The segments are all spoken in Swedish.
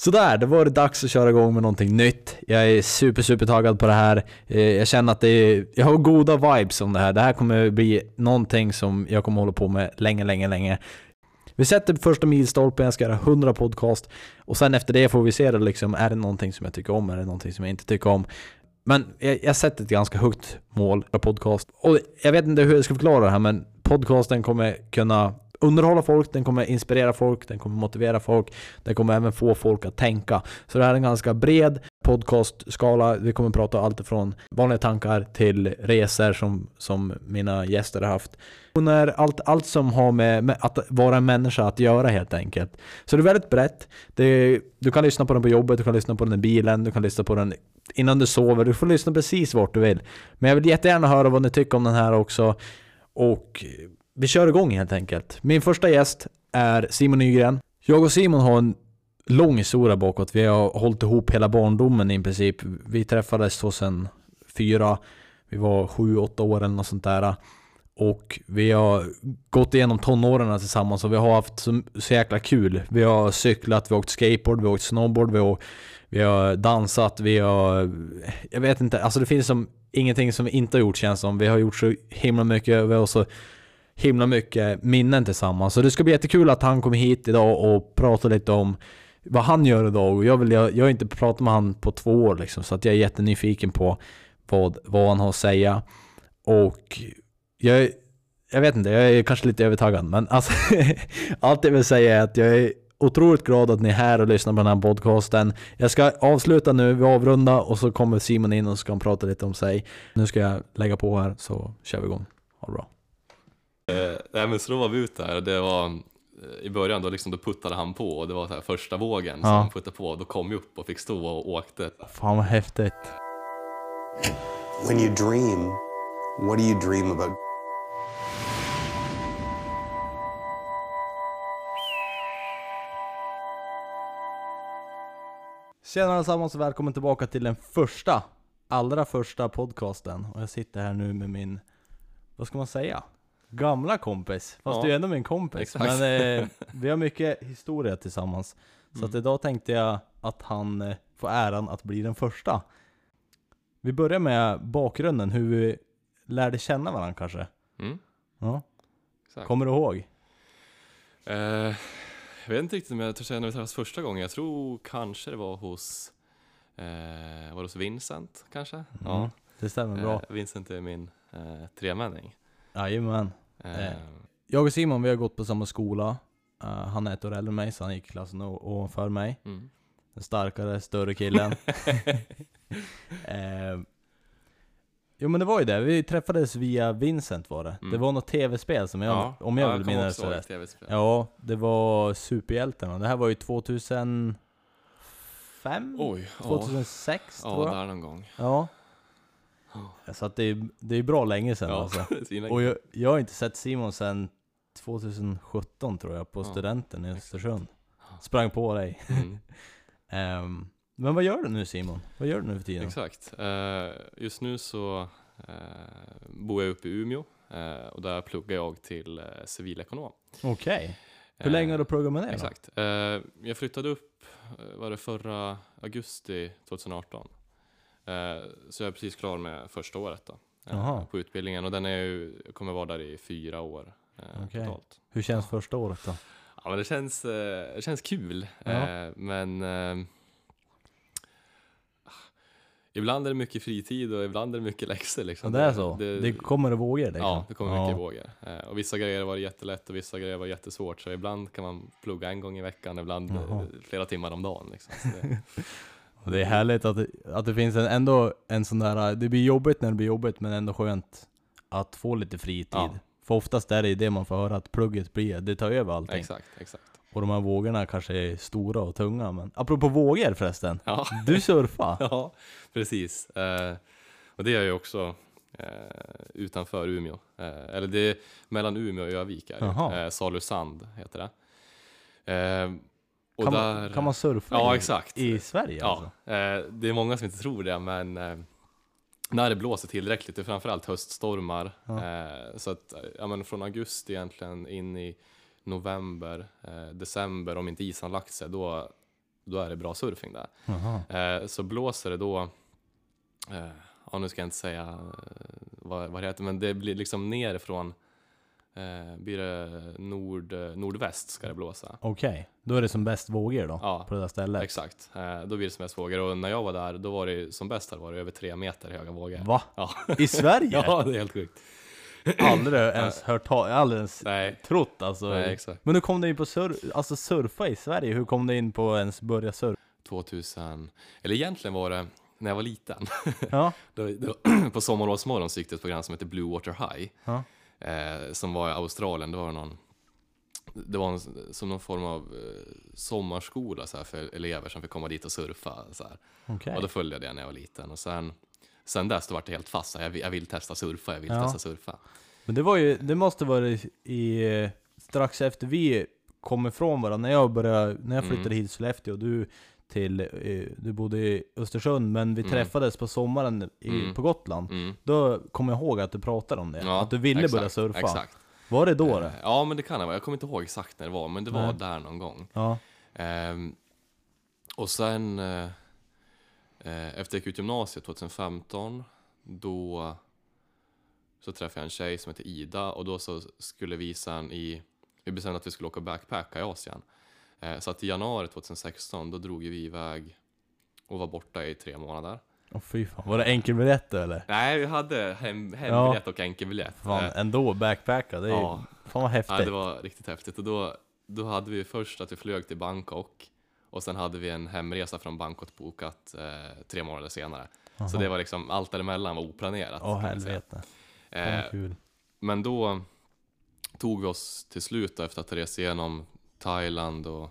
Sådär, då var det dags att köra igång med någonting nytt. Jag är super, super taggad på det här. Eh, jag känner att det är, jag har goda vibes om det här. Det här kommer bli någonting som jag kommer hålla på med länge, länge, länge. Vi sätter första milstolpen, jag ska göra 100 podcast och sen efter det får vi se det liksom, är det någonting som jag tycker om, är det någonting som jag inte tycker om? Men jag, jag sätter ett ganska högt mål för podcast. Och jag vet inte hur jag ska förklara det här, men podcasten kommer kunna underhålla folk, den kommer inspirera folk, den kommer motivera folk, den kommer även få folk att tänka. Så det här är en ganska bred podcastskala. Vi kommer prata allt från vanliga tankar till resor som, som mina gäster har haft. Allt, allt som har med, med att vara en människa att göra helt enkelt. Så det är väldigt brett. Det, du kan lyssna på den på jobbet, du kan lyssna på den i bilen, du kan lyssna på den innan du sover. Du får lyssna precis vart du vill. Men jag vill jättegärna höra vad ni tycker om den här också. Och vi kör igång helt enkelt. Min första gäst är Simon Nygren. Jag och Simon har en lång historia bakåt. Vi har hållit ihop hela barndomen i princip. Vi träffades 2004. Vi var 7-8 år eller något sånt där. Och vi har gått igenom tonåren tillsammans och vi har haft så, så jäkla kul. Vi har cyklat, vi har åkt skateboard, vi har åkt snowboard, vi har, vi har dansat, vi har... Jag vet inte, alltså det finns som ingenting som vi inte har gjort känns som. Vi har gjort så himla mycket, vi har så himla mycket minnen tillsammans. Så det ska bli jättekul att han kommer hit idag och pratar lite om vad han gör idag. Och jag, vill, jag, jag har inte pratat med han på två år liksom, så att jag är jättenyfiken på vad, vad han har att säga. Och jag, jag vet inte, jag är kanske lite övertagad, men alltså, allt jag vill säga är att jag är otroligt glad att ni är här och lyssnar på den här podcasten. Jag ska avsluta nu, vi avrundar och så kommer Simon in och så ska han prata lite om sig. Nu ska jag lägga på här så kör vi igång. Ha det bra. Eh, nej men så då var vi ute här och det var eh, i början då, liksom, då puttade han på och det var så här, första vågen som Ja. han puttade på. Då kom vi upp och fick stå och åkte. Fan vad häftigt. When you dream, what do you dream about? Tjena allesammans och välkommen tillbaka till den första, allra första podcasten. Och jag sitter här nu med min, vad ska man säga? Gamla kompis. Fast Ja, du är ändå min kompis. exakt. Men eh, vi har mycket historia tillsammans. Så att idag tänkte jag att han eh, får äran att bli den första. Vi börjar med bakgrunden, hur vi lärde känna varandra kanske. Mm, Ja. exakt. Kommer du ihåg? Eh, jag vet inte riktigt om jag törs säga när vi träffades första gången. Jag tror kanske det var hos, eh, var hos Vincent kanske? Ja, det stämmer bra. Eh, Vincent är min eh, tremänning. Jajamän. Eh, Eh. Jag och Simon vi har gått på samma skola. Eh, han är ett år äldre än mig så han gick i klassen ovanför mig. mm. Den starkare, större killen. eh, jo men det var ju det, vi träffades via Vincent var det. Mm. Det var något tv-spel som jag, Ja, om jag ja, vill minnas det rätt. Ja, det var Superhjältarna. Det här var ju 2005? Oj, ja, 2006 tror ja jag. där någon gång. Ja. Så att det är, det är bra länge sedan Ja, alltså. svinlänge. Och jag, jag har inte sett Simon sedan 2017 tror jag, på Ja, studenten i. Östersund. Sprang på dig. Mm. Ehm, men vad gör du nu Simon? Vad gör du nu för tiden? Exakt. Eh, just nu så eh, bor jag uppe i Umeå eh, och där pluggar jag till eh, civilekonom. Okej. Hur länge har du pluggat med det då? Exakt. Eh, jag flyttade upp, eh, var det förra augusti 2018. Eh, så jag är precis klar med första året då, eh, Jaha. på utbildningen och den är ju, jag kommer vara där i fyra år eh, Okej. totalt. Hur känns första året då? Ja men det känns, det känns kul, Ja. men Ibland är det mycket fritid och ibland är det mycket läxor Ja, liksom. det är så? Det, kommer i vågor liksom? Ja, det kommer mycket Ja. vågor. Eh, och vissa grejer var jättelätt och vissa grejer var jättesvårt. Så ibland kan man plugga en gång i veckan, ibland Jaha. flera timmar om dagen. Liksom. Det, är härligt att det, att det finns en, ändå en sån där, det blir jobbigt när det blir jobbigt men ändå skönt att få lite fritid. Ja. För oftast är det ju det man får höra att plugget blir, det tar över allting. exakt, exakt. Och de här vågorna kanske är stora och tunga men Apropå vågor förresten, Ja, du surfar? ja precis. Eh, och det gör jag också eh, utanför Umeå. Eh, eller det är mellan Umeå och Övik. Är det. Eh, Salusand heter det. Och Kan, där, man, kan man surfa Ja, i, exakt. i Sverige Ja, alltså? eh, det är många som inte tror det, men eh, när det blåser tillräckligt, det är framförallt höststormar. Ja. Eh, så att, eh, ja, men från augusti egentligen in i november, eh, december, om inte isen lagt sig, då, då är det bra surfing där. Eh, så blåser det då, ja nu ska jag inte säga vad, vad det heter, men det blir liksom nerifrån, eh, blir det nord, eh, nordväst ska det blåsa. Okej, då är det som bäst vågor då? Ja. På det där stället? Exakt, eh, då blir det som mest vågor och när jag var där, då var det som bäst där var det över tre meter höga vågor. Va? Ja. I Sverige? ja, det är helt sjukt. Aldrig ens hört ta- aldrig ens Nej, trott alltså. nej exakt. Men hur kom du in på sur alltså surfa i Sverige? Hur kom du in på ens börja surfa? 2000, eller egentligen var det när jag var liten. Ja, Då, då, på Sommarlovsmorgon så gick det ett program som heter Blue Water High. Ja. Eh, som var i Australien. Det var någon, det var en, som någon form av eh, sommarskola så här, för elever som fick komma dit och surfa. Så okej. Och då följde jag det när jag var liten. Och sen, sen dess då var det helt fast. här, Jag vill, jag vill testa surfa, jag vill Ja. testa surfa. Men det var ju, det måste vara i, strax efter vi kom ifrån varandra, när jag började, när jag flyttade Mm. hit till Sollefteå, du till, eh, du bodde i Östersund, men vi Mm. träffades på sommaren i, Mm. på Gotland. Mm. Då kommer jag ihåg att du pratade om det, Ja, att du ville exakt, börja surfa. Exakt. Var det då Eh, det? Ja, men det kan det vara. Jag kommer inte ihåg exakt när det var, men det var Nej. där någon gång. Ja. Ehm, och sen eh, eh, efter jag gick ut gymnasiet 2015 då så träffade jag en tjej som heter Ida och då så skulle vi sen i vi bestämde att vi skulle åka backpacka i Asien. Eh, så att i januari 2016 då drog vi iväg och var borta i tre månader. Åh fy fan, var det enkelbiljett eller? Nej, vi hade hem, hembiljett och enkelbiljett. Fan, Eh, ändå bacpacka, det är ja. fan vad häftigt. Ja, det var riktigt häftigt. Och då, då hade vi först att vi flög till Bangkok och sen hade vi en hemresa från Bangkok bokat eh, tre månader senare. Så Jaha. det var liksom, allt däremellan var oplanerat. Åh säga. helvete, Eh, kul. men då tog vi oss till slut då, efter att ha rest igenom Thailand och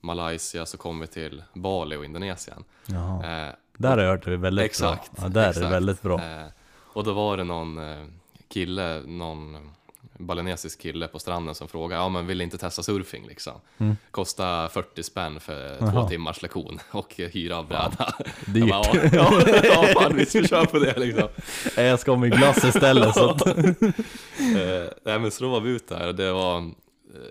Malaysia så kom vi till Bali och Indonesien. Eh, Där har jag hört det är väldigt exakt, bra. Ja, där är det exakt. väldigt bra. Eh, och då var det någon eh, kille, någon balinesisk kille på stranden som frågade, ja men vill inte testa surfing liksom? Mm. Kostar 40 spänn för Jaha. två timmars lektion och hyra av bräda. Dyrt. bara, ja, ja, ja fan, vi ska köra på det liksom. Jag ska ha min glass istället så att... Eh, nej men så då var vi ute där och det var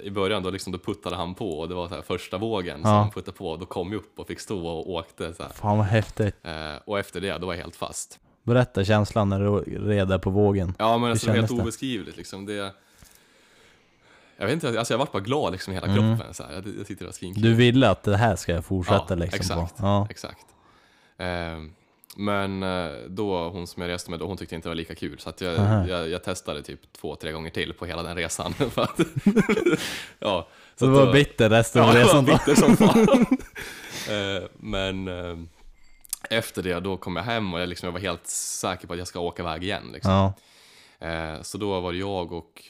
i början då, liksom, då puttade han på och det var så här, första vågen som Ja. han puttade på, då kom jag upp och fick stå och åkte så här. Fan vad häftigt. Eh, och efter det, då var jag helt fast. Berätta känslan när du red där på vågen. Ja men alltså, det var helt det? obeskrivligt liksom. Det, jag vet inte, alltså jag vart bara glad liksom i hela Mm. kroppen. Så här. Jag, jag tyckte det var svinkul. Du ville att det här ska jag fortsätta Ja, liksom exakt. på? Ja. Exakt. Eh, men eh, då, hon som jag reste med, då, hon tyckte inte det var lika kul. Så att jag, jag, jag testade typ två, tre gånger till på hela den resan. För att, ja, Så du var då- bitter resten Ja, av var resan då? bitter som fan. Eh, Men eh, efter det, då kom jag hem och jag, liksom, jag var helt säker på att jag ska åka iväg igen. Liksom. Ja. Så då var det jag och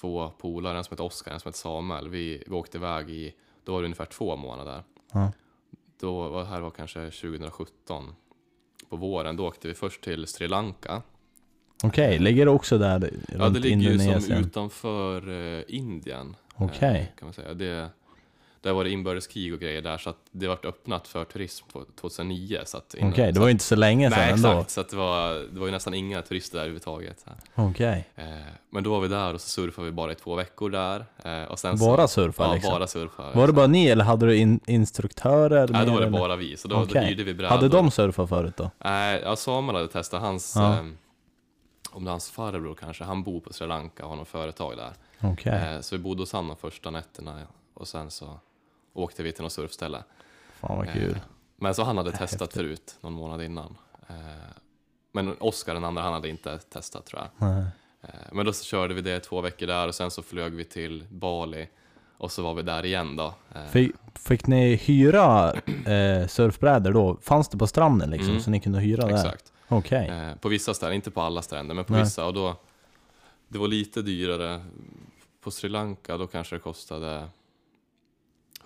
två polare, en som heter Oskar, en som heter Samuel. Vi, vi åkte iväg i, då var det ungefär två månader. Ja. Då var, här var kanske 2017 på våren. Då åkte vi först till Sri Lanka. Okej, ligger det också där runt Ja, det ligger ju som Indonesien? utanför eh, Indien. Okej. Eh, kan man säga. Det, där var det inbördeskrig och grejer där, så att det vart öppnat för turism på 2009. Så att innan- Okej, det så var ju inte så länge sedan Nej, ändå. exakt. Så att det, var, det var ju nästan inga turister där överhuvudtaget. Okej. Eh, men då var vi där och så surfade vi bara i två veckor där. Eh, och sen Bara så, surfa ja, liksom? bara surfa. Var det bara ni eller hade du in instruktörer? Nej, då var det eller? bara vi. Så då, Okej. hyrde vi brädor. Hade de surfat förut då? Nej, ja, Samuel hade testat. Hans, Ja. eh, om det är hans farbror kanske, han bor på Sri Lanka och har något företag där. Okej. Eh, så vi bodde hos honom de första nätterna och sen så åkte vi till något surfställe. Fan vad Eh, kul. Men så han hade testat Häftigt. förut, någon månad innan. Eh, men Oskar, den andra, han hade inte testat tror jag. Nej. Eh, men då så körde vi det två veckor där och sen så flög vi till Bali. Och så var vi där igen då. Eh, Fick, fick ni hyra eh, surfbrädor då? Fanns det på stranden liksom? Mm. Så ni kunde hyra där? Exakt. Okej. Eh, på vissa ställen, inte på alla stränder, men på Nej. vissa. Och då, det var lite dyrare. På Sri Lanka då kanske det kostade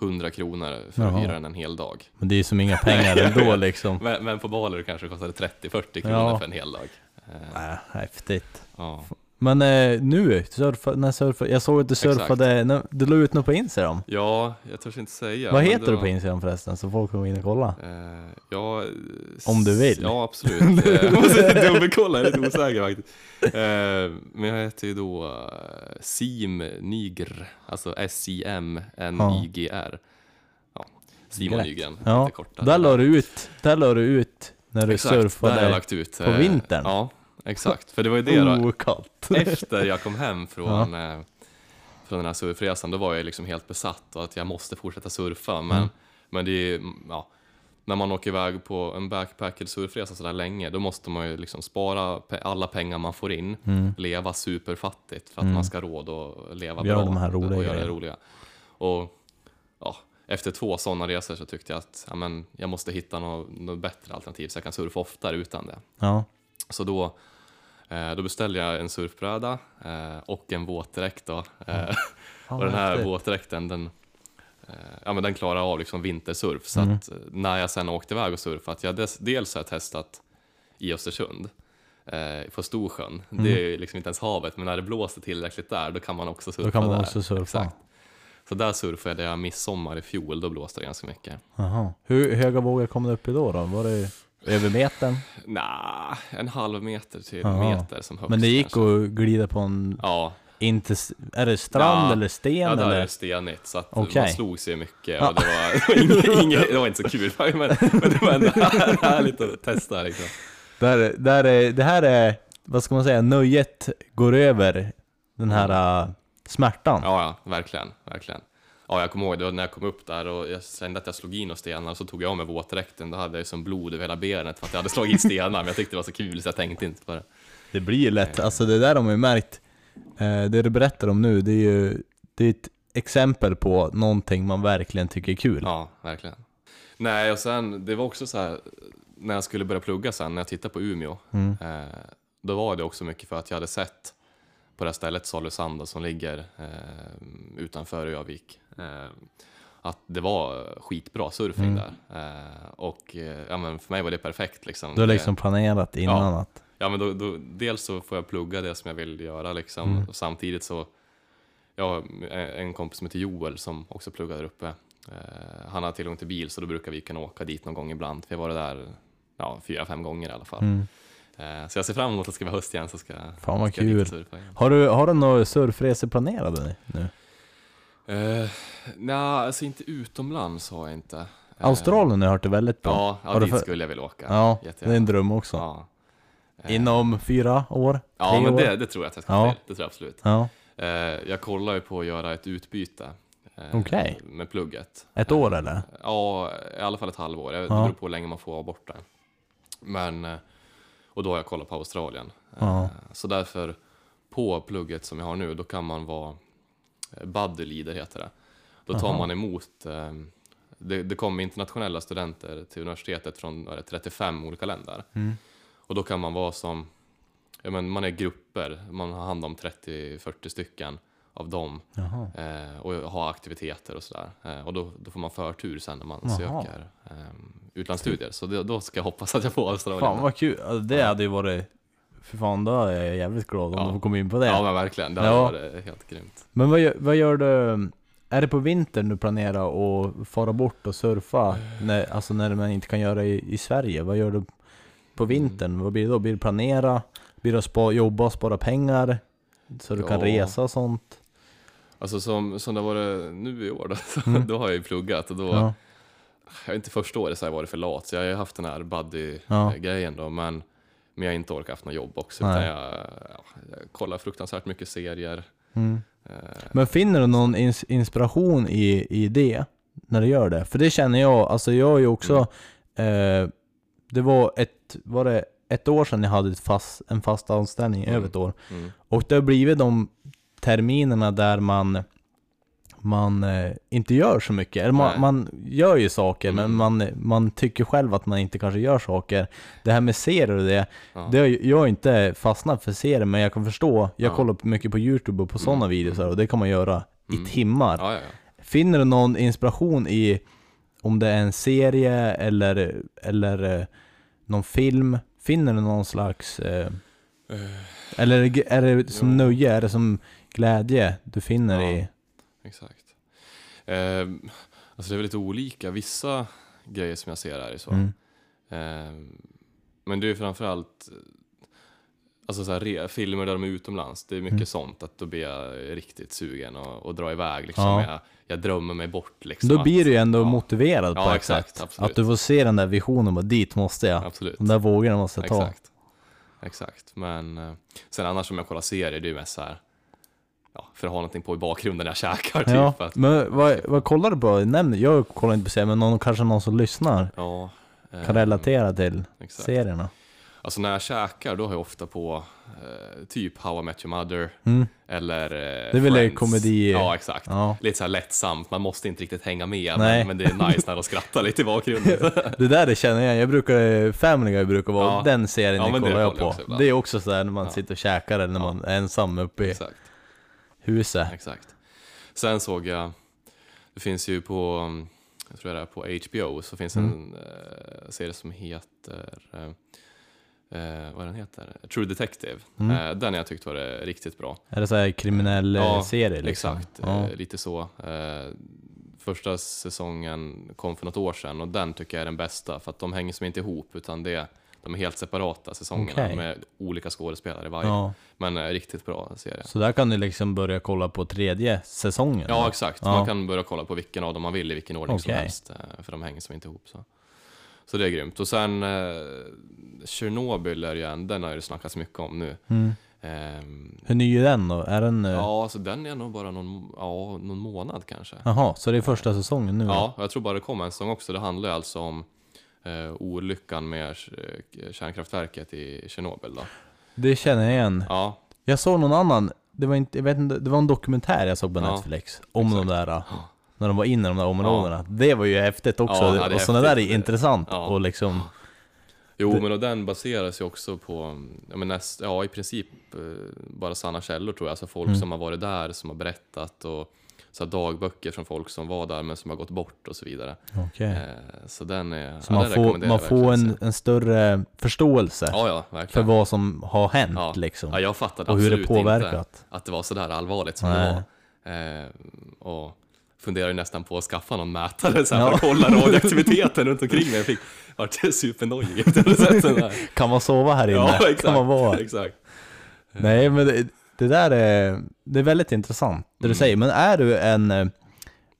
100 kronor för Jaha. att hyra den en hel dag. Men det är ju som inga pengar ändå liksom. Men, men på Bali det kanske kostade 30-40 kronor Ja. för en hel dag. Eh, Äh, häftigt. ja. Men eh, nu, surfa, när surfa, jag såg att du surfade, när, du la ut något på Instagram. ja, jag törs inte säga. Vad heter du var- på Instagram förresten? Så folk kommer in och kolla. Eh, ja, Om du vill. Ja, absolut. Eh, Jag måste dubbelkolla, jag är lite osäker faktiskt. Eh, men jag heter ju då uh, Sim Nigr, alltså S-I-M-N-I-G-R. Ja, Simon Grätt. Nygren. Ja, lite kortare. där la du ut, där la du ut när du Exakt, där har jag surfade lagt ut. på eh, vintern. Ja, exakt. För det var ju det då. Oh. Efter jag kom hem från, eh, från den här surfresan, då var jag liksom helt besatt och att jag måste fortsätta surfa. Men, Mm. men det är, ja, när man åker iväg på en backpacked surfresa sådär länge, då måste man ju liksom spara pe- alla pengar man får in, Mm. leva superfattigt för att man ska råd att leva Göra bra de här roliga och göra det roliga. Och ja, efter två sådana resor så tyckte jag att ja, men, jag måste hitta något, något bättre alternativ så jag kan surfa oftare utan det. Ja. Så då, eh, då beställde jag en surfbräda eh, och en våtdräkt. Då. Eh, och den här våtdräkten den, eh, ja, men den klarar av liksom vintersurf. Så Mm. att eh, när jag sen åkte iväg och surfat, jag des, dels har jag testat i Östersund eh, på Storsjön. Det är liksom inte ens havet, men när det blåser tillräckligt där, då kan man också surfa Då kan man där. också surfa. Exakt. Så där surfade jag midsommar i fjol, då blåste det ganska mycket. Jaha. Hur höga vågor kom det upp i då? då? Var det över metern? Nah, en halv meter till Jaha. meter som högst Men det gick kanske. att glida på en, Ja, inte, är det strand Ja. eller sten Ja, är eller? det stenigt så att Okej. man slog sig mycket Ja. och det var, det var, inget, det var inte så kul men, men det var ändå här- härligt att testa liksom. Där, där är, det här är, vad ska man säga, nöjet går över den här äh, smärtan. Ja, ja, verkligen, verkligen. Ja, jag kommer ihåg det när jag kom upp där och jag kände att jag slog in och stenar och så tog jag av mig våtdräkten, då hade jag som blod över hela benet för att jag hade slagit i stenar men jag tyckte det var så kul så jag tänkte inte på det. Det blir ju lätt, alltså det där har man ju märkt. Eh, det du berättar om nu, det är ju det är ett exempel på någonting man verkligen tycker är kul. Ja, verkligen. Nej, och sen, det var också så här, när jag skulle börja plugga sen, när jag tittade på Umeå, Mm. eh, då var det också mycket för att jag hade sett på det här stället, Salusanda, som ligger eh, utanför Övik, eh, att det var skitbra surfing Mm. där. Eh, och eh, ja, men för mig var det perfekt. Liksom. Du har liksom planerat innan att... Ja, men då, då, dels så får jag plugga det som jag vill göra liksom, Mm. och samtidigt så jag har en kompis som heter Joel som också pluggar där uppe. Eh, han har tillgång till bil så då brukar vi kunna åka dit någon gång ibland. Vi har varit där ja, fyra, fem gånger i alla fall. Mm. Eh, så jag ser fram emot att det ska vara höst igen så ska, Fan vad ska kul. surfa igen. Har du, har du några surfresor planerade nu? Eh, Nej, alltså inte utomlands har jag inte. Eh, Australien har jag hört är väldigt bra. Ja, ja Har dit för- skulle jag vilja åka. Ja, det Jättegärna. är en dröm också. Ja. Inom fyra år? Ja, men år? det, det tror jag att jag ska Ja. till. Det tror jag absolut. Ja, Eh, jag kollar ju på att göra ett utbyte eh, Okej. med plugget. ett år eller? Ja, i alla fall ett halvår. Det beror på hur länge man får vara borta. Men, och då har jag kollat på Australien. Ja. Eh, Så därför, på plugget som jag har nu, då kan man vara eh, buddy leader heter det. Då tar Aha. man emot, eh, det, det kommer internationella studenter till universitetet från det, 35 olika länder. Mm. Och då kan man vara som, men man är grupper, man har hand om 30-40 stycken av dem eh, och ha aktiviteter och sådär. Eh, och då, då får man förtur sen när man Jaha. söker eh, utlandsstudier. Så det, då ska jag hoppas att jag får Australien. Fan vad kul, Alltså, det hade ju varit... För fan, då är jag jävligt glad om Ja. du får komma in på det. Ja men verkligen, det hade Ja. varit helt grymt. Men vad gör, vad gör du? Är det på vintern du planerar att fara bort och surfa? När, alltså när man inte kan göra det i, i Sverige? Vad gör du på vintern? Vad blir det då? Blir det planera? Blir det spa, jobba och spara pengar? Så du kan Ja. resa och sånt? Alltså som, som det har varit nu i år då, Mm. då har jag ju pluggat och då, Ja. jag inte första året så har jag varit för lat, så jag har ju haft den här Ja. buddy-grejen då, men, men jag har inte orkat haft något jobb också, utan jag, ja, jag kollar fruktansvärt mycket serier. Mm. Eh, Men finner du någon ins inspiration i, i det? När du gör det? För det känner jag, alltså jag är ju också eh, Det var ett, var det ett år sedan jag hade ett fast, en fast anställning, Mm. över ett år mm, Och det har blivit de terminerna där man man eh, inte gör så mycket. Eller man, man gör ju saker, men Mm. man, man tycker själv att man inte kanske gör saker. Det här med serier och det, ja. det jag har inte fastnat för serier, men jag kan förstå. Jag Ja. kollar mycket på Youtube och på sådana Mm. videos och det kan man göra Mm. i timmar. Ja. Finner du någon inspiration i om det är en serie eller, eller eh, någon film? Finner du någon slags... Eh, Eh, eller är det- som nöje? Är det som glädje du finner Ja. i... Exakt. Eh, alltså det är väl lite olika. Vissa grejer som jag ser är så. Mm. Eh, men det är framförallt Alltså så här, filmer där de är utomlands, det är mycket sånt att då blir jag riktigt sugen och, och dra iväg liksom. Ja. Jag, jag drömmer mig bort liksom. Då blir att- du ju ändå ja, motiverad på Ja, ett sätt. absolut. Att du får se den där visionen, bara dit måste jag. Absolut. De där vågorna måste jag ta. Exakt. Exakt. Men eh, sen annars om jag kollar serier, det är ju mest så här. Ja, för att ha någonting på i bakgrunden när jag käkar typ. Ja, Att, men vad, vad kollar du på? Nämn, jag kollar inte på serier, men någon, kanske någon som lyssnar ja, kan eh, relatera till exakt. serierna. Alltså när jag käkar, då har jag ofta på eh, typ How I Met Your Mother Mm. eller eh, Det är väl Friends. komedi- Ja, exakt. Ja. Lite så här lättsamt, man måste inte riktigt hänga med, men, men det är nice när de skrattar lite i bakgrunden. Det där det känner jag, jag brukar, Family Guy brukar vara Ja. den serien Ja, jag kollar jag på. också det är också sådär när man sitter och käkar eller när man är ensam uppe i exakt. Huset. Exakt. Sen såg jag, det finns ju på, jag tror det är på HBO, så finns Mm. en eh, serie som heter, eh, eh, vad den heter? True Detective. Mm. Eh, den jag tyckt var riktigt bra. Är det såhär kriminell Ja, ja, serie liksom? Exakt, Ja. eh, lite så. Eh, första säsongen kom för något år sedan och den tycker jag är den bästa för att de hänger som inte ihop utan det, de är helt separata säsongerna Okej. med olika skådespelare i varje. ja. Men eh, riktigt bra serie. Så där kan du liksom börja kolla på tredje säsongen? Ja, då? exakt. Ja. Man kan börja kolla på vilken av dem man vill i vilken ordning som Okej. helst. eh, För de hänger som inte ihop. Så, så det är grymt. Och sen eh, Chernobyl är ju en, den har ju snackats mycket om nu. Mm. Ehm, Hur ny är den då? Är den... eh, ja, så den är nog bara någon, ja, någon månad kanske. Jaha, så det är första säsongen nu? Ja, jag tror bara det kommer en säsong också. Det handlar ju alltså om eh, olyckan med eh, kärnkraftverket i Tjernobyl då. Det känner jag igen. Ja, Jag såg någon annan, det var, inte, jag vet inte, det var en dokumentär jag såg på Ja, Netflix om exakt. de där, när de var inne i de där områdena. Det var ju häftigt också, Ja, ja, och sådana där är intressant Ja. och liksom, Jo, Det- men och den baseras ju också på, ja, men näst, ja i princip eh, bara sanna källor tror jag. Alltså folk Mm. som har varit där, som har berättat och så dagböcker från folk som var där men som har gått bort och så vidare. okej. Eh, så den är, Så ja, man den får, man får en, en större förståelse Ja, ja, för vad som har hänt liksom. Ja, jag fattade och hur det absolut inte påverkat. att det var sådär allvarligt som Nej. det var. Eh, och funderar ju nästan på att skaffa någon mätare så här, för att kolla radioaktiviteten runt omkring mig. Jag fick, vart supernojig efter att sett den där. Kan man sova här inne? Ja, exakt. Kan man vara? exakt. Nej men det, det där är, det är väldigt intressant, det du Mm. säger. Men är du en, eh,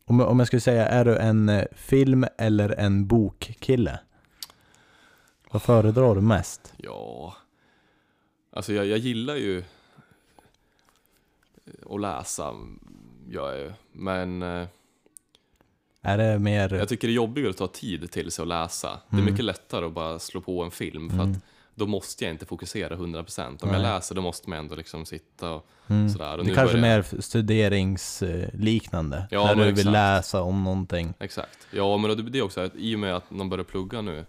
om, om jag skulle säga, är du en eh, film eller en bokkille? Vad föredrar du mest? Ja, alltså jag, jag gillar ju att läsa, jag ju. Men eh, Är det mer... jag tycker det är jobbigare att ta tid till sig att läsa. Det är Mm. mycket lättare att bara slå på en film för Mm. att då måste jag inte fokusera 100%. Om Nej. jag läser då måste man ändå liksom sitta och Mm. sådär. Och Det kanske börjar- mer studeringsliknande, Ja, när du vill exakt. läsa om någonting. Exakt. Ja, men det det är också att i och med att man börjar plugga nu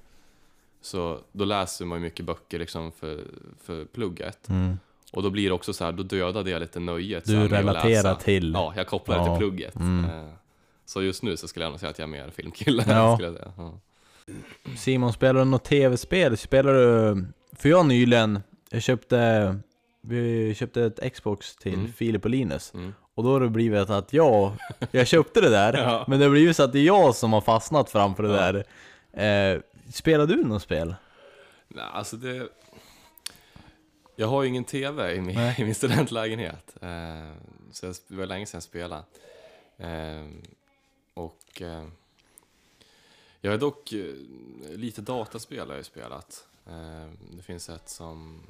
så då läser man ju mycket böcker liksom för, för plugget. Mm. Och då blir det också så här, då dödade jag lite nöjet. Du relaterar till... Ja, jag kopplar det Ja. till plugget. Mm. Så just nu så skulle jag nog säga att jag är mer filmkille. Ja. Skulle jag säga. Ja. Simon, spelar du något tv-spel? Spelar du... För jag nyligen, jag köpte... Vi köpte ett Xbox till Mm. Filip och Linus. Mm. Och då har det blivit att jag, jag köpte det där, Ja. men det har blivit så att det är jag som har fastnat framför det Ja. där. Eh, spelar du något spel? Nej, alltså det... Jag har ju ingen TV i min, i min studentlägenhet. Eh, så jag, det var länge sedan jag spelade. Eh, och eh, jag har dock eh, lite dataspel har jag spelat. Eh, det finns ett som,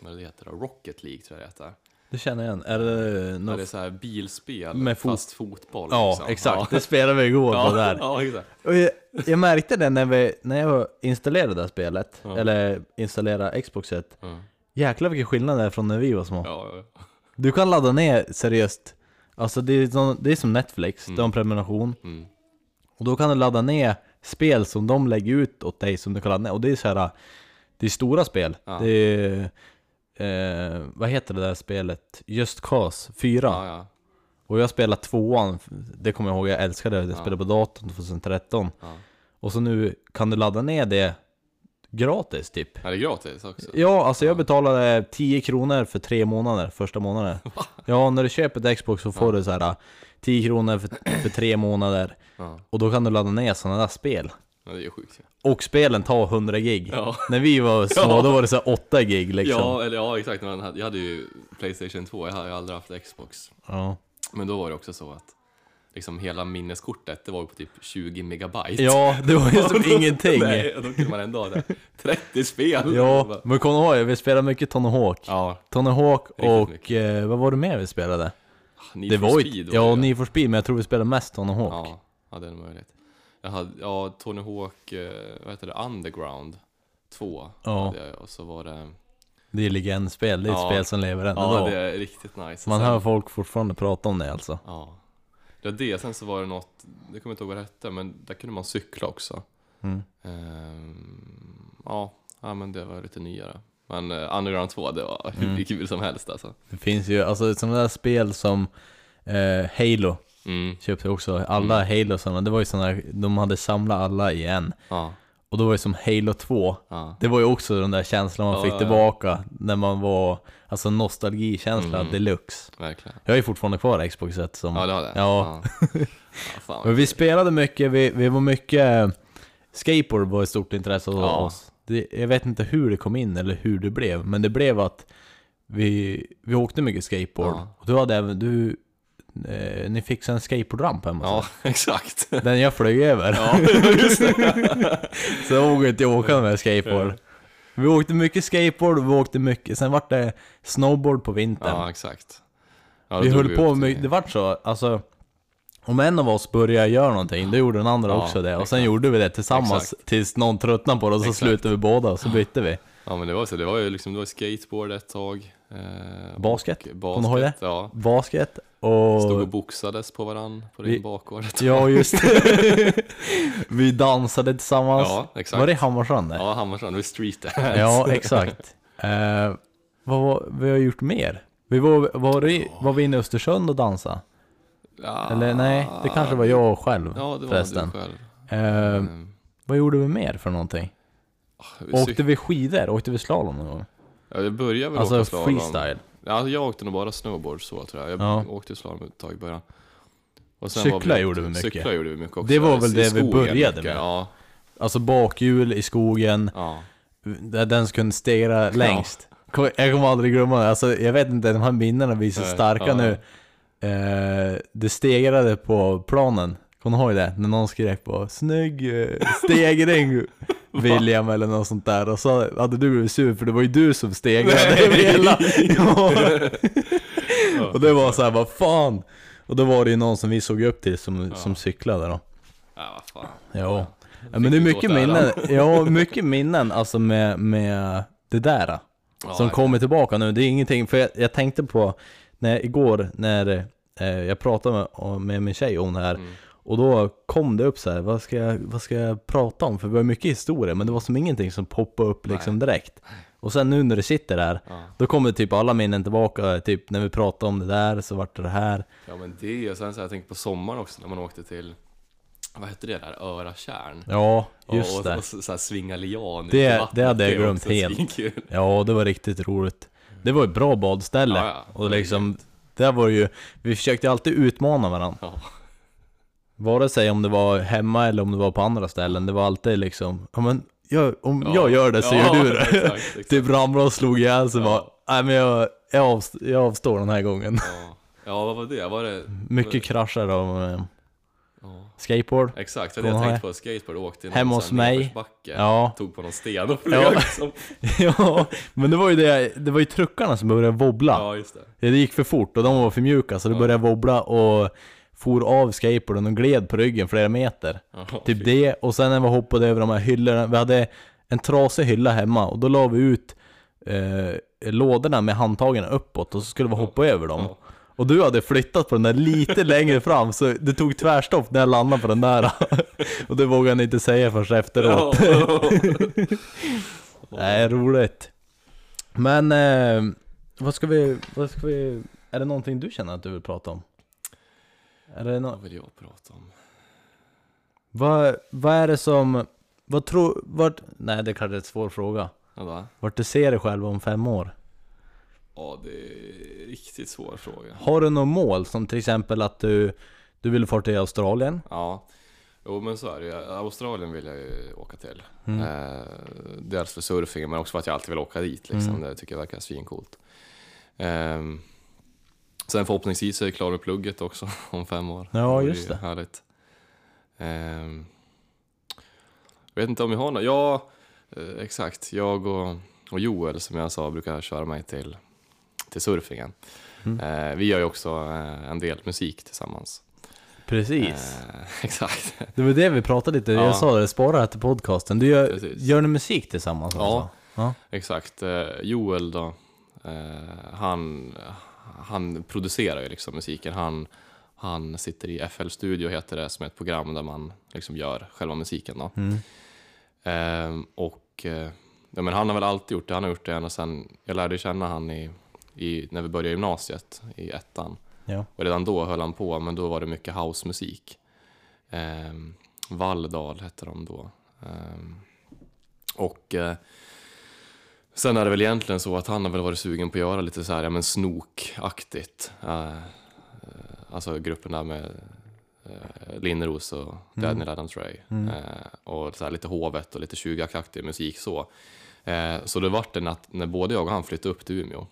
vad det heter då? Rocket League tror jag det heter. Det känner jag igen. Är det Ja, något... det är så här bilspel Med fot- fast fotboll. Ja, liksom. exakt. Det spelade vi igår Ja, på där. ja, exakt. Och jag, jag märkte det när, vi, när jag installerade det här spelet, Ja. eller installerade Xboxet. Ja, Jäklar vilken skillnad det är från när vi var små. ja, ja. Du kan ladda ner seriöst, alltså det är, som, det är som Netflix, Mm. du har en prenumeration. Mm. Och då kan du ladda ner spel som de lägger ut åt dig som du kan ladda ner. Och det är så här, det är stora spel. Ja. Det är, eh, vad heter det där spelet? Just Cause 4. ja, ja. Och jag spelade tvåan, det kommer jag ihåg, jag älskade det. Jag Ja. spelade på datorn 2013. ja. Och så nu kan du ladda ner det gratis typ. Är det gratis också? Ja, alltså jag Ja. betalade 10 kronor för tre månader, första månaden. Ja, när du köper ett Xbox så får du så här 10 kronor för, för tre månader. Och då kan du ladda ner sådana där spel. Ja, det är ju sjukt ju. Och spelen tar 100 gig. Ja. När vi var små Ja. då var det så här 8 gig liksom. Ja, eller ja exakt. Hade, jag hade ju Playstation 2, jag ju aldrig haft Xbox. Ja. Men då var det också så att liksom hela minneskortet, det var ju på typ 20 megabyte. Ja, det var ju som ingenting. Nej, då kunde man ändå ha det. 30 spel! Ja, men kommer du ihåg? Vi spelade mycket Tony Hawk. Ja, Tony Hawk och eh, vad var det mer vi spelade? Need det for var Speed ju, ja. Need for Speed, men jag tror vi spelade mest Tony Hawk. Ja, ja, det är möjligt. Jag hade, ja, Tony Hawk, eh, vad heter det, Underground 2 Ja. jag, och så var det... Det är legendspel, det är ett Ja. spel som lever än Ja, idag. det är riktigt nice. Man Sen- hör folk fortfarande prata om det alltså. Ja. Det var det, sen så var det något, det kommer jag inte ihåg vad det hette, men där kunde man cykla också. Mm. Ehm, ja, ja, men det var lite nyare. Men eh, Underground 2, det var hur Mm. kul som helst alltså. Det finns ju, alltså sådana där spel som eh, Halo Mm, köpte jag också. Alla Halo sådana, det var ju sådana, de hade samlat alla i en. ja, Och då var det som Halo 2. ja. Det var ju också den där känslan man Ja, fick ja. tillbaka när man var, alltså nostalgikänsla Mm. deluxe. Verkligen. Jag har ju fortfarande kvar Xboxet som... Ja, det har det? Ja. Ja. Men vi spelade mycket, vi, vi var mycket... Skateboard var ett stort intresse hos oss. Det, jag vet inte hur det kom in eller hur det blev, men det blev att vi, vi åkte mycket skateboard. Och du hade även, du... Eh, ni fixade en skateboardramp hemma Ja, exakt. Den jag flög över. Ja, just det. så jag vågade inte åka med skateboard. Vi åkte mycket skateboard, vi åkte mycket, sen vart det snowboard på vintern. Ja, exakt. Ja, vi höll på upp mycket, det vart så, alltså om en av oss började göra någonting, då gjorde den andra Ja, också det. Och sen exakt. gjorde vi det tillsammans Exakt. tills någon tröttnade på det och så Exakt. slutade vi båda och så bytte vi. Ja men det var så, det var ju liksom, det var skateboard ett tag. Eh, Basket? och Kommer du ihåg det? Ja. Basket Stod och och... boxades på varann på Vi- din bakgård ett tag. Ja just det. vi dansade tillsammans. Ja, exakt. Var det i Hammarstrand det? Ja, Hammarstrand, det var street dance. Ja, exakt. Eh, vad var, vi har gjort mer? Vi var, var, det, var vi inne i Östersund och dansade? Ja, Eller nej, det kanske var jag själv Ja, det var förresten. du själv. Eh, Mm. vad gjorde vi mer för någonting? Vi Åkte cyk- vi skidor? Åkte vi slalom någon gång? Ja, jag började väl Alltså åka slalom. freestyle? Ja, alltså, jag åkte nog bara snowboard så tror jag. Jag Ja. åkte slalom ett tag i början. Och Cykla var vi- gjorde vi mycket. Cykla gjorde vi mycket också. Det var väl I det vi började mycket. med. Ja, Alltså bakhjul i skogen, ja. där den som kunde stegra längst. Kom- Jag kommer aldrig glömma det, alltså jag vet inte, de här minnena blir så starka ja. nu. Eh, det stegrade på planen, kommer ihåg det? När någon skrek på 'Snygg eh, stegring' William eller något sånt där. Och så hade du blivit sur för det var ju du som stegrade hela. Och det var så här, vad fan? Och då var det ju någon som vi såg upp till som, Ja. som cyklade då. Ja, vad fan. Ja, ja. Men det är mycket minnen, ja mycket minnen alltså med, med det där Ja, Som kommer tillbaka nu, det är ingenting, för jag, jag tänkte på när, igår när eh, jag pratade med, med min tjej om det här. Mm. Och då kom det upp så här, vad ska, jag, vad ska jag prata om? För det var mycket historia, men det var som ingenting som poppade upp liksom direkt Och sen nu när det sitter där, Ja. då kommer typ alla minnen tillbaka, typ när vi pratade om det där så vart det det här ja, men det och sen så har jag tänkt på sommaren också när man åkte till vad hette det där? Öratjärn? Ja, just och, och, det och så, så här svinga lian Det- det hade jag glömt helt. svinkul. Ja, det var riktigt roligt. Det var ett bra badställe. Ja, ja. Och liksom, där var det ju, vi försökte alltid utmana varandra. Ja. Vare sig om det var hemma eller om det var på andra ställen, det var alltid liksom, ja men, jag, om Ja. jag gör det så Ja, gör du det. exakt, exakt. typ ramlade och slog ihjäl sig Ja. bara, nej men jag, jag, avst jag avstår den här gången. Ja. ja, vad var det? Var det... Mycket krascher av eh, skateboard. Exakt, jag Kommer hade du tänkt ihåg på skateboard åkte i Hemma hos här mig. Ja. Tog på någon sten och flög Ja. liksom. ja, men det var ju det, det var ju truckarna som började wobbla. Ja, just det. Det gick för fort och de var för mjuka så det Ja. började wobbla och for av skateboarden och gled på ryggen flera meter. Ja, Typ fy- det, och sen när vi hoppade över de här hyllorna, vi hade en trasig hylla hemma och då la vi ut eh, lådorna med handtagen uppåt och så skulle vi hoppa över dem. Ja. Och du hade flyttat på den där lite längre fram så det tog tvärstopp när jag landade på den där. och det vågade jag inte säga förrän efteråt. Ja. Nej, roligt. Men, eh, vad ska vi, vad ska vi, är det någonting du känner att du vill prata om? Är det no Vad vill jag prata om? vad, vad är det som, vad tror, vart, nej det kanske är en svår fråga. Va? Vart du ser dig själv om fem år? ja, det är en riktigt svår fråga. Har du något mål som till exempel att du, du vill få till Australien? Ja, Jo men så är det ju. Australien vill jag ju åka till. Mm. Eh, dels för surfingen men också för att jag alltid vill åka dit liksom. Mm. Det tycker jag verkar svincoolt. Eh, sen förhoppningsvis är jag klar med plugget också om fem år. Ja, just ju det. Härligt. Eh, jag vet inte om vi har något. Ja, eh, exakt. Jag och, och Joel som jag sa brukar köra mig till, till surfingen. Mm. Eh, vi gör ju också eh, en del musik tillsammans. Precis. Exakt. Det var det vi pratade lite, Ja. jag sa det, spara det till podcasten. Du gör, Precis. gör ni musik tillsammans Ja. Ja. Exakt. Joel då, han, han producerar ju liksom musiken. Han, han sitter i FL Studio heter det, som är ett program där man liksom gör själva musiken då. Mm. Eh, och eh, ja, men han har väl alltid gjort det. Han har gjort det ända sedan jag lärde känna han i, i, när vi började gymnasiet i ettan. Ja. Och redan då höll han på, men då var det mycket housemusik. Eh, Valldal hette de då. Eh, och eh, sen är det väl egentligen så att han har väl varit sugen på att göra lite så här, ja men snokaktigt. Eh, alltså gruppen där med eh, Linnros och Daniel Adams Ray. Eh, och så här lite hovet och lite 20-aktig musik så. Eh, så det vart det att när både jag och han flyttade upp till Umeå,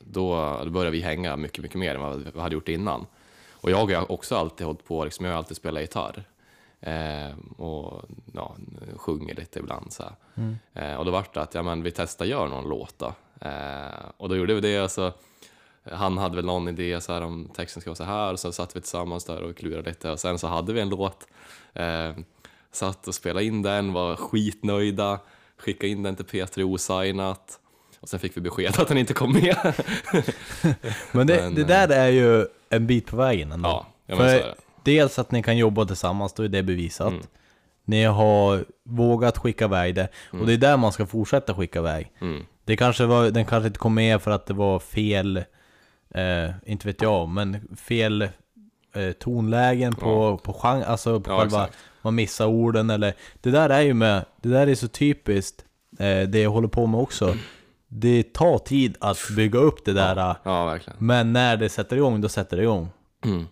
då, då började vi hänga mycket, mycket mer än vad vi hade gjort innan. Och jag har också alltid hållit på, liksom, jag har alltid spelat gitarr. Eh, och ja, sjunger lite ibland så här. Eh, och då vart det att ja, men vi testar gör någon låt då. Eh, och då gjorde vi det. Så, han hade väl någon idé så här, om texten ska vara så här och så satt vi tillsammans där och klurade lite och sen så hade vi en låt. Eh, satt och spelade in den, var skitnöjda, skickade in den till P3 osignat och sen fick vi besked att den inte kom med. Men det, Men, det där är ju en bit på vägen ändå. ja, ja men så är För. Dels att ni kan jobba tillsammans, då är det bevisat. Mm. Ni har vågat skicka iväg det, och det är där man ska fortsätta skicka iväg. Mm. Det kanske var, den kanske inte kom med för att det var fel, eh, inte vet jag, men fel eh, tonlägen på, på genre, alltså på Ja, själva, exakt. man missar orden eller Det där är ju med, det där är så typiskt eh, det jag håller på med också. Det tar tid att bygga upp det där, Ja, men när det sätter igång, då sätter det igång. Mm.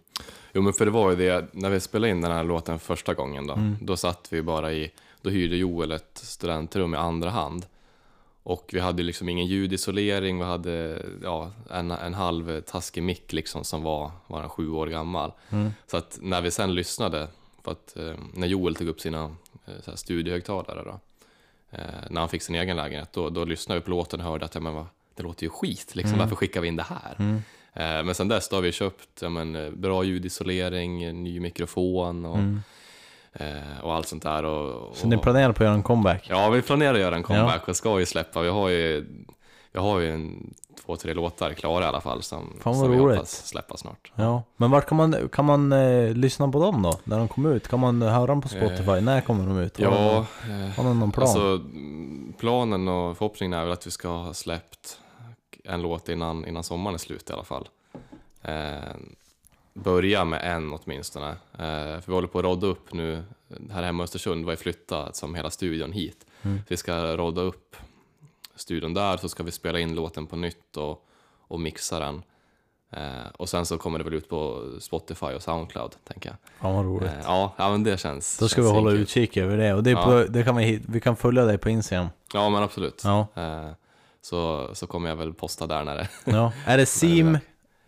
Jo men för det var ju det, när vi spelade in den här låten första gången då, Mm. då satt vi bara i, då hyrde Joel ett studentrum i andra hand. Och vi hade liksom ingen ljudisolering, vi hade ja, en, en halv taskig mick liksom som var, var en sju år gammal. Mm. Så att när vi sen lyssnade, för att eh, när Joel tog upp sina eh, studiehögtalare då, eh, när han fick sin egen lägenhet, då, då lyssnade vi på låten och hörde att ja, men vad, det låter ju skit, liksom, varför skickar vi in det här? Mm. Eh, Men sen dess har vi köpt ja, men, eh, bra ljudisolering, ny mikrofon och, Mm. eh, och allt sånt där. Och, och, Så ni planerar på att göra en comeback? Ja, vi planerar att göra en comeback och ska ju släppa. Vi har ju, vi har ju en, två, tre låtar klara i alla fall som, som vi hoppas släppa snart. Ja, men vart kan man, kan man eh, lyssna på dem då? När de kommer ut? Kan man höra dem på Spotify? När kommer de ut? Har Ja, eh, Har någon plan? alltså planen och förhoppningen är väl att vi ska ha släppt en låt innan, innan sommaren är slut i alla fall. Eh, börja med en åtminstone. Eh, för vi håller på att rodda upp nu, här hemma i Östersund var ju flyttat som hela studion hit. Mm. Vi ska rodda upp studion där, så ska vi spela in låten på nytt och, och mixa den. Eh, och sen så kommer det väl ut på Spotify och Soundcloud, tänker jag. Fan vad roligt. Eh, ja, ja, men det känns Då ska känns vi hålla utkik över det. Och det, Ja. på, det kan vi, vi kan följa dig på Instagram. Ja, men absolut. Ja. Eh, så, så kommer jag väl posta där när det... ja. Är det sim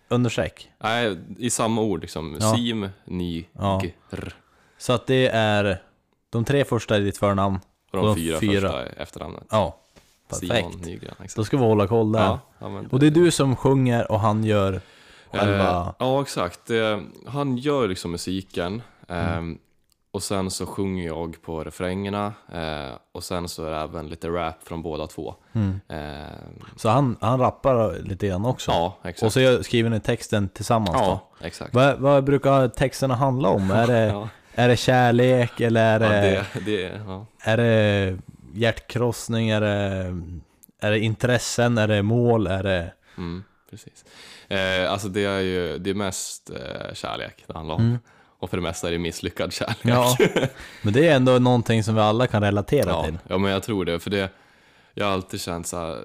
understreck? Nej, i samma ord liksom. Ja. Sim, ny, Ja. gr. Så att det är de tre första i ditt förnamn. Och de Och fyra, fyra. första är efternamnet. Ja, perfekt. Simon Nygren. Exakt. Då ska vi hålla koll där. Ja, ja, men Och det är du som sjunger och han gör själva... Eh, ja, exakt. Det, han gör liksom musiken. Eh, Mm. Och sen så sjunger jag på refrängerna. Eh, och sen så är det även lite rap från båda två. Mm. Eh, Så han, han rappar lite grann också? ja, exakt. Och så skriver ni texten tillsammans då? ja, exakt. Vad, vad brukar texterna handla om? Är det, Ja, är det kärlek eller är ja, det, det, det, ja. är det hjärtkrossning? Är det, är det intressen? Är det mål? Är det... Mm, precis. Eh, alltså det är ju det är mest eh, kärlek det handlar om. Mm. Och för det mesta är det misslyckad kärlek. Ja, men det är ändå någonting som vi alla kan relatera ja, till. ja, men jag tror det. För det, jag har alltid känt så här,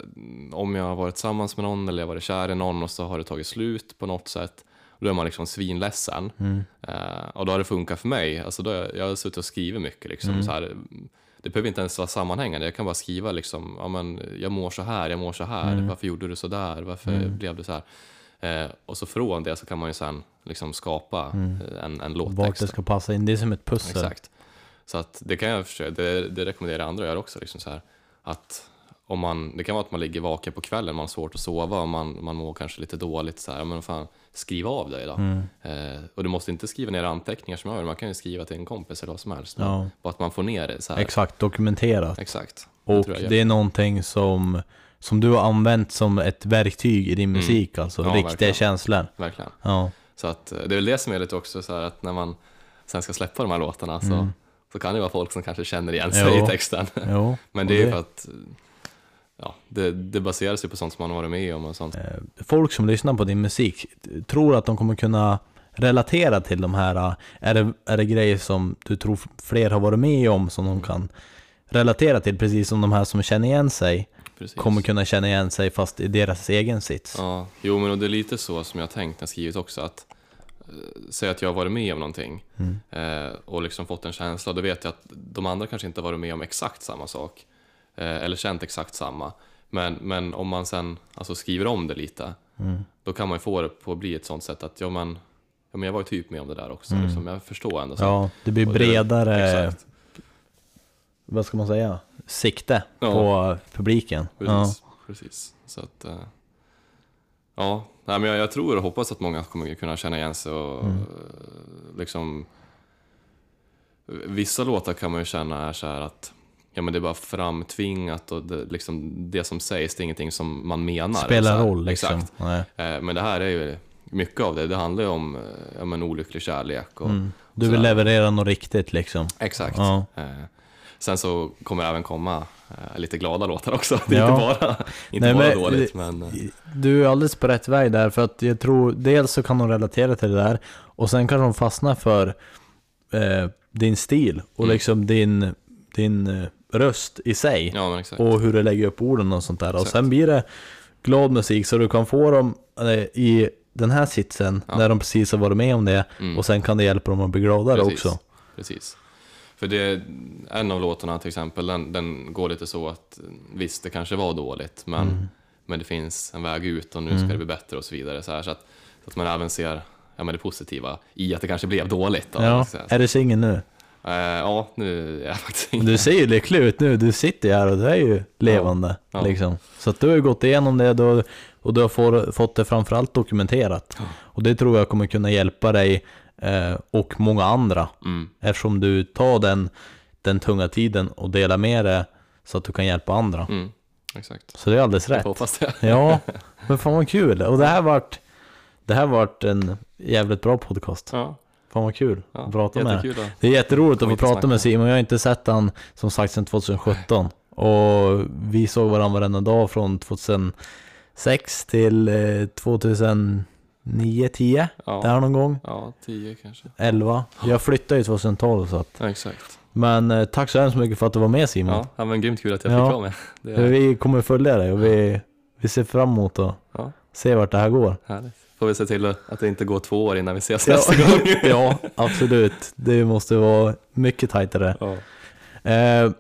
om jag har varit tillsammans med någon eller jag har varit kär i någon och så har det tagit slut på något sätt. då är man liksom svinledsen. Mm. Eh, och då har det funkat för mig. Alltså då jag, jag har suttit och skrivit mycket. Liksom, Mm. så här, det behöver inte ens vara sammanhängande. Jag kan bara skriva liksom, ja, men, jag mår så här, jag mår så här. Mm. Varför gjorde du så där? Varför blev det så här? Eh, och så från det så kan man ju sen liksom skapa eh, en, en Vart det låttext. ska passa in. Det är som ett pussel. Exakt. Så att det kan jag försöka, det, det rekommenderar andra att göra också. Liksom så här, att om man, det kan vara att man ligger vaken på kvällen, man har svårt att sova och man, man mår kanske lite dåligt. Så här, men fan, skriv av dig då. Mm. Eh, och du måste inte skriva ner anteckningar som jag gör, man kan ju skriva till en kompis eller vad som helst. Ja. Bara att man får ner det så här. Exakt, dokumenterat. Exakt. Och det är någonting som, som du har använt som ett verktyg i din musik, alltså Mm. Ja, riktiga verkligen. känslor. Verkligen. Ja. Så att eh, det är väl det som är lite också så här att när man sen ska släppa de här låtarna så, Mm. så kan det vara folk som kanske känner igen sig Jo. i texten. Jo. Men det är ju för att ja, det, det baserar sig på sånt som man har varit med om och sånt. Eh, folk som lyssnar på din musik tror att de kommer kunna relatera till de här, eh, är det, är det grejer som du tror fler har varit med om som de kan relatera till, precis som de här som känner igen sig Precis. kommer kunna känna igen sig fast i deras egen sits. Ja, jo men och det är lite så som jag tänkt när jag skrivit också att eh, Säg att jag har varit med om någonting Mm. eh, och liksom fått en känsla, då vet jag att de andra kanske inte har varit med om exakt samma sak eh, eller känt exakt samma. Men, men om man sen alltså, skriver om det lite, Mm. då kan man ju få det på att bli ett sånt sätt att ja men, ja, men jag var ju typ med om det där också, liksom, jag förstår ändå. så. Mm. Ja, det blir Och det- bredare, Exakt, vad ska man säga, sikte Ja. på publiken. Ja. precis. precis. Så att, eh, ja, nej, men jag, jag tror och hoppas att många kommer kunna känna igen sig och Mm. eh, liksom Vissa låtar kan man ju känna är så här att ja, men det är bara framtvingat och det, liksom, det som sägs det är ingenting som man menar. Spelar roll liksom. Exakt. Nej. Eh, Men det här är ju mycket av det. Det handlar ju om ja, men olycklig kärlek. Och, Mm. Du vill leverera något riktigt liksom. Exakt. Ja. Sen så kommer det även komma eh, lite glada låtar också. Det är Ja. inte bara, inte Nej, bara men- dåligt, men... eh, Du är alldeles på rätt väg där, för att jag tror dels så kan de relatera till det där, och sen kanske de fastnar för eh, din stil och Mm. liksom din, din eh, röst i sig. Ja, och hur du lägger upp orden och sånt där. Och Exakt. sen blir det glad musik så du kan få dem i den här sitsen Ja. när de precis har varit med om det Mm. och sen kan det hjälpa dem att bli gladare Precis. också. Precis. För det, en av låtarna till exempel, den, den går lite så att visst, det kanske var dåligt, men, Mm. men det finns en väg ut och nu ska det bli bättre och så vidare. Så, här, så, att, så att man även ser ja, men det positiva i att det kanske blev dåligt. Då, Ja, så, är du singel nu? Eh, ja, nu är jag faktiskt inte... Du ser ju lycklig ut nu, du sitter ju här och du är ju levande. Ja. Liksom. Så att du har ju gått igenom det då, och du har få, fått det framförallt dokumenterat. Och det tror jag kommer kunna hjälpa dig Eh, och många andra. Mm. Eftersom du tar den, den tunga tiden och delar med dig så att du kan hjälpa andra. Mm. Exakt. Så det är alldeles rätt. Jag hoppas det. ja, men fan vad kul. Och det här vart, det här vart en jävligt bra podcast. Ja. Fan vad kul ja, att prata med dig. Det är jätteroligt att få prata med Simon. Jag har inte sett han som sagt sedan 2017. Och vi såg varandra varenda dag från 2006 till eh, 2000 9, 10? Ja. Där någon gång? Ja, tio kanske. 11? Jag flyttade ju 2012 så att... Ja, exakt. Men eh, tack så hemskt mycket för att du var med Simon. Ja, men grymt kul att jag fick vara med. Det är... Vi kommer följa dig och vi, vi ser fram emot att ja. se vart det här går. Härligt. Får vi se till att det inte går två år innan vi ses ja. nästa gång. ja, absolut. Det måste vara mycket tajtare. Ja. Eh,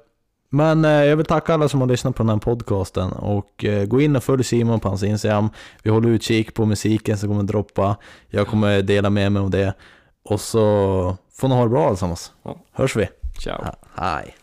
men eh, jag vill tacka alla som har lyssnat på den här podcasten och eh, gå in och följ Simon på hans Instagram. Vi håller utkik på musiken som kommer droppa. Jag kommer dela med mig av det. Och så får ni ha det bra allesammans. Ja. Hörs vi. Ciao. Ha, hej.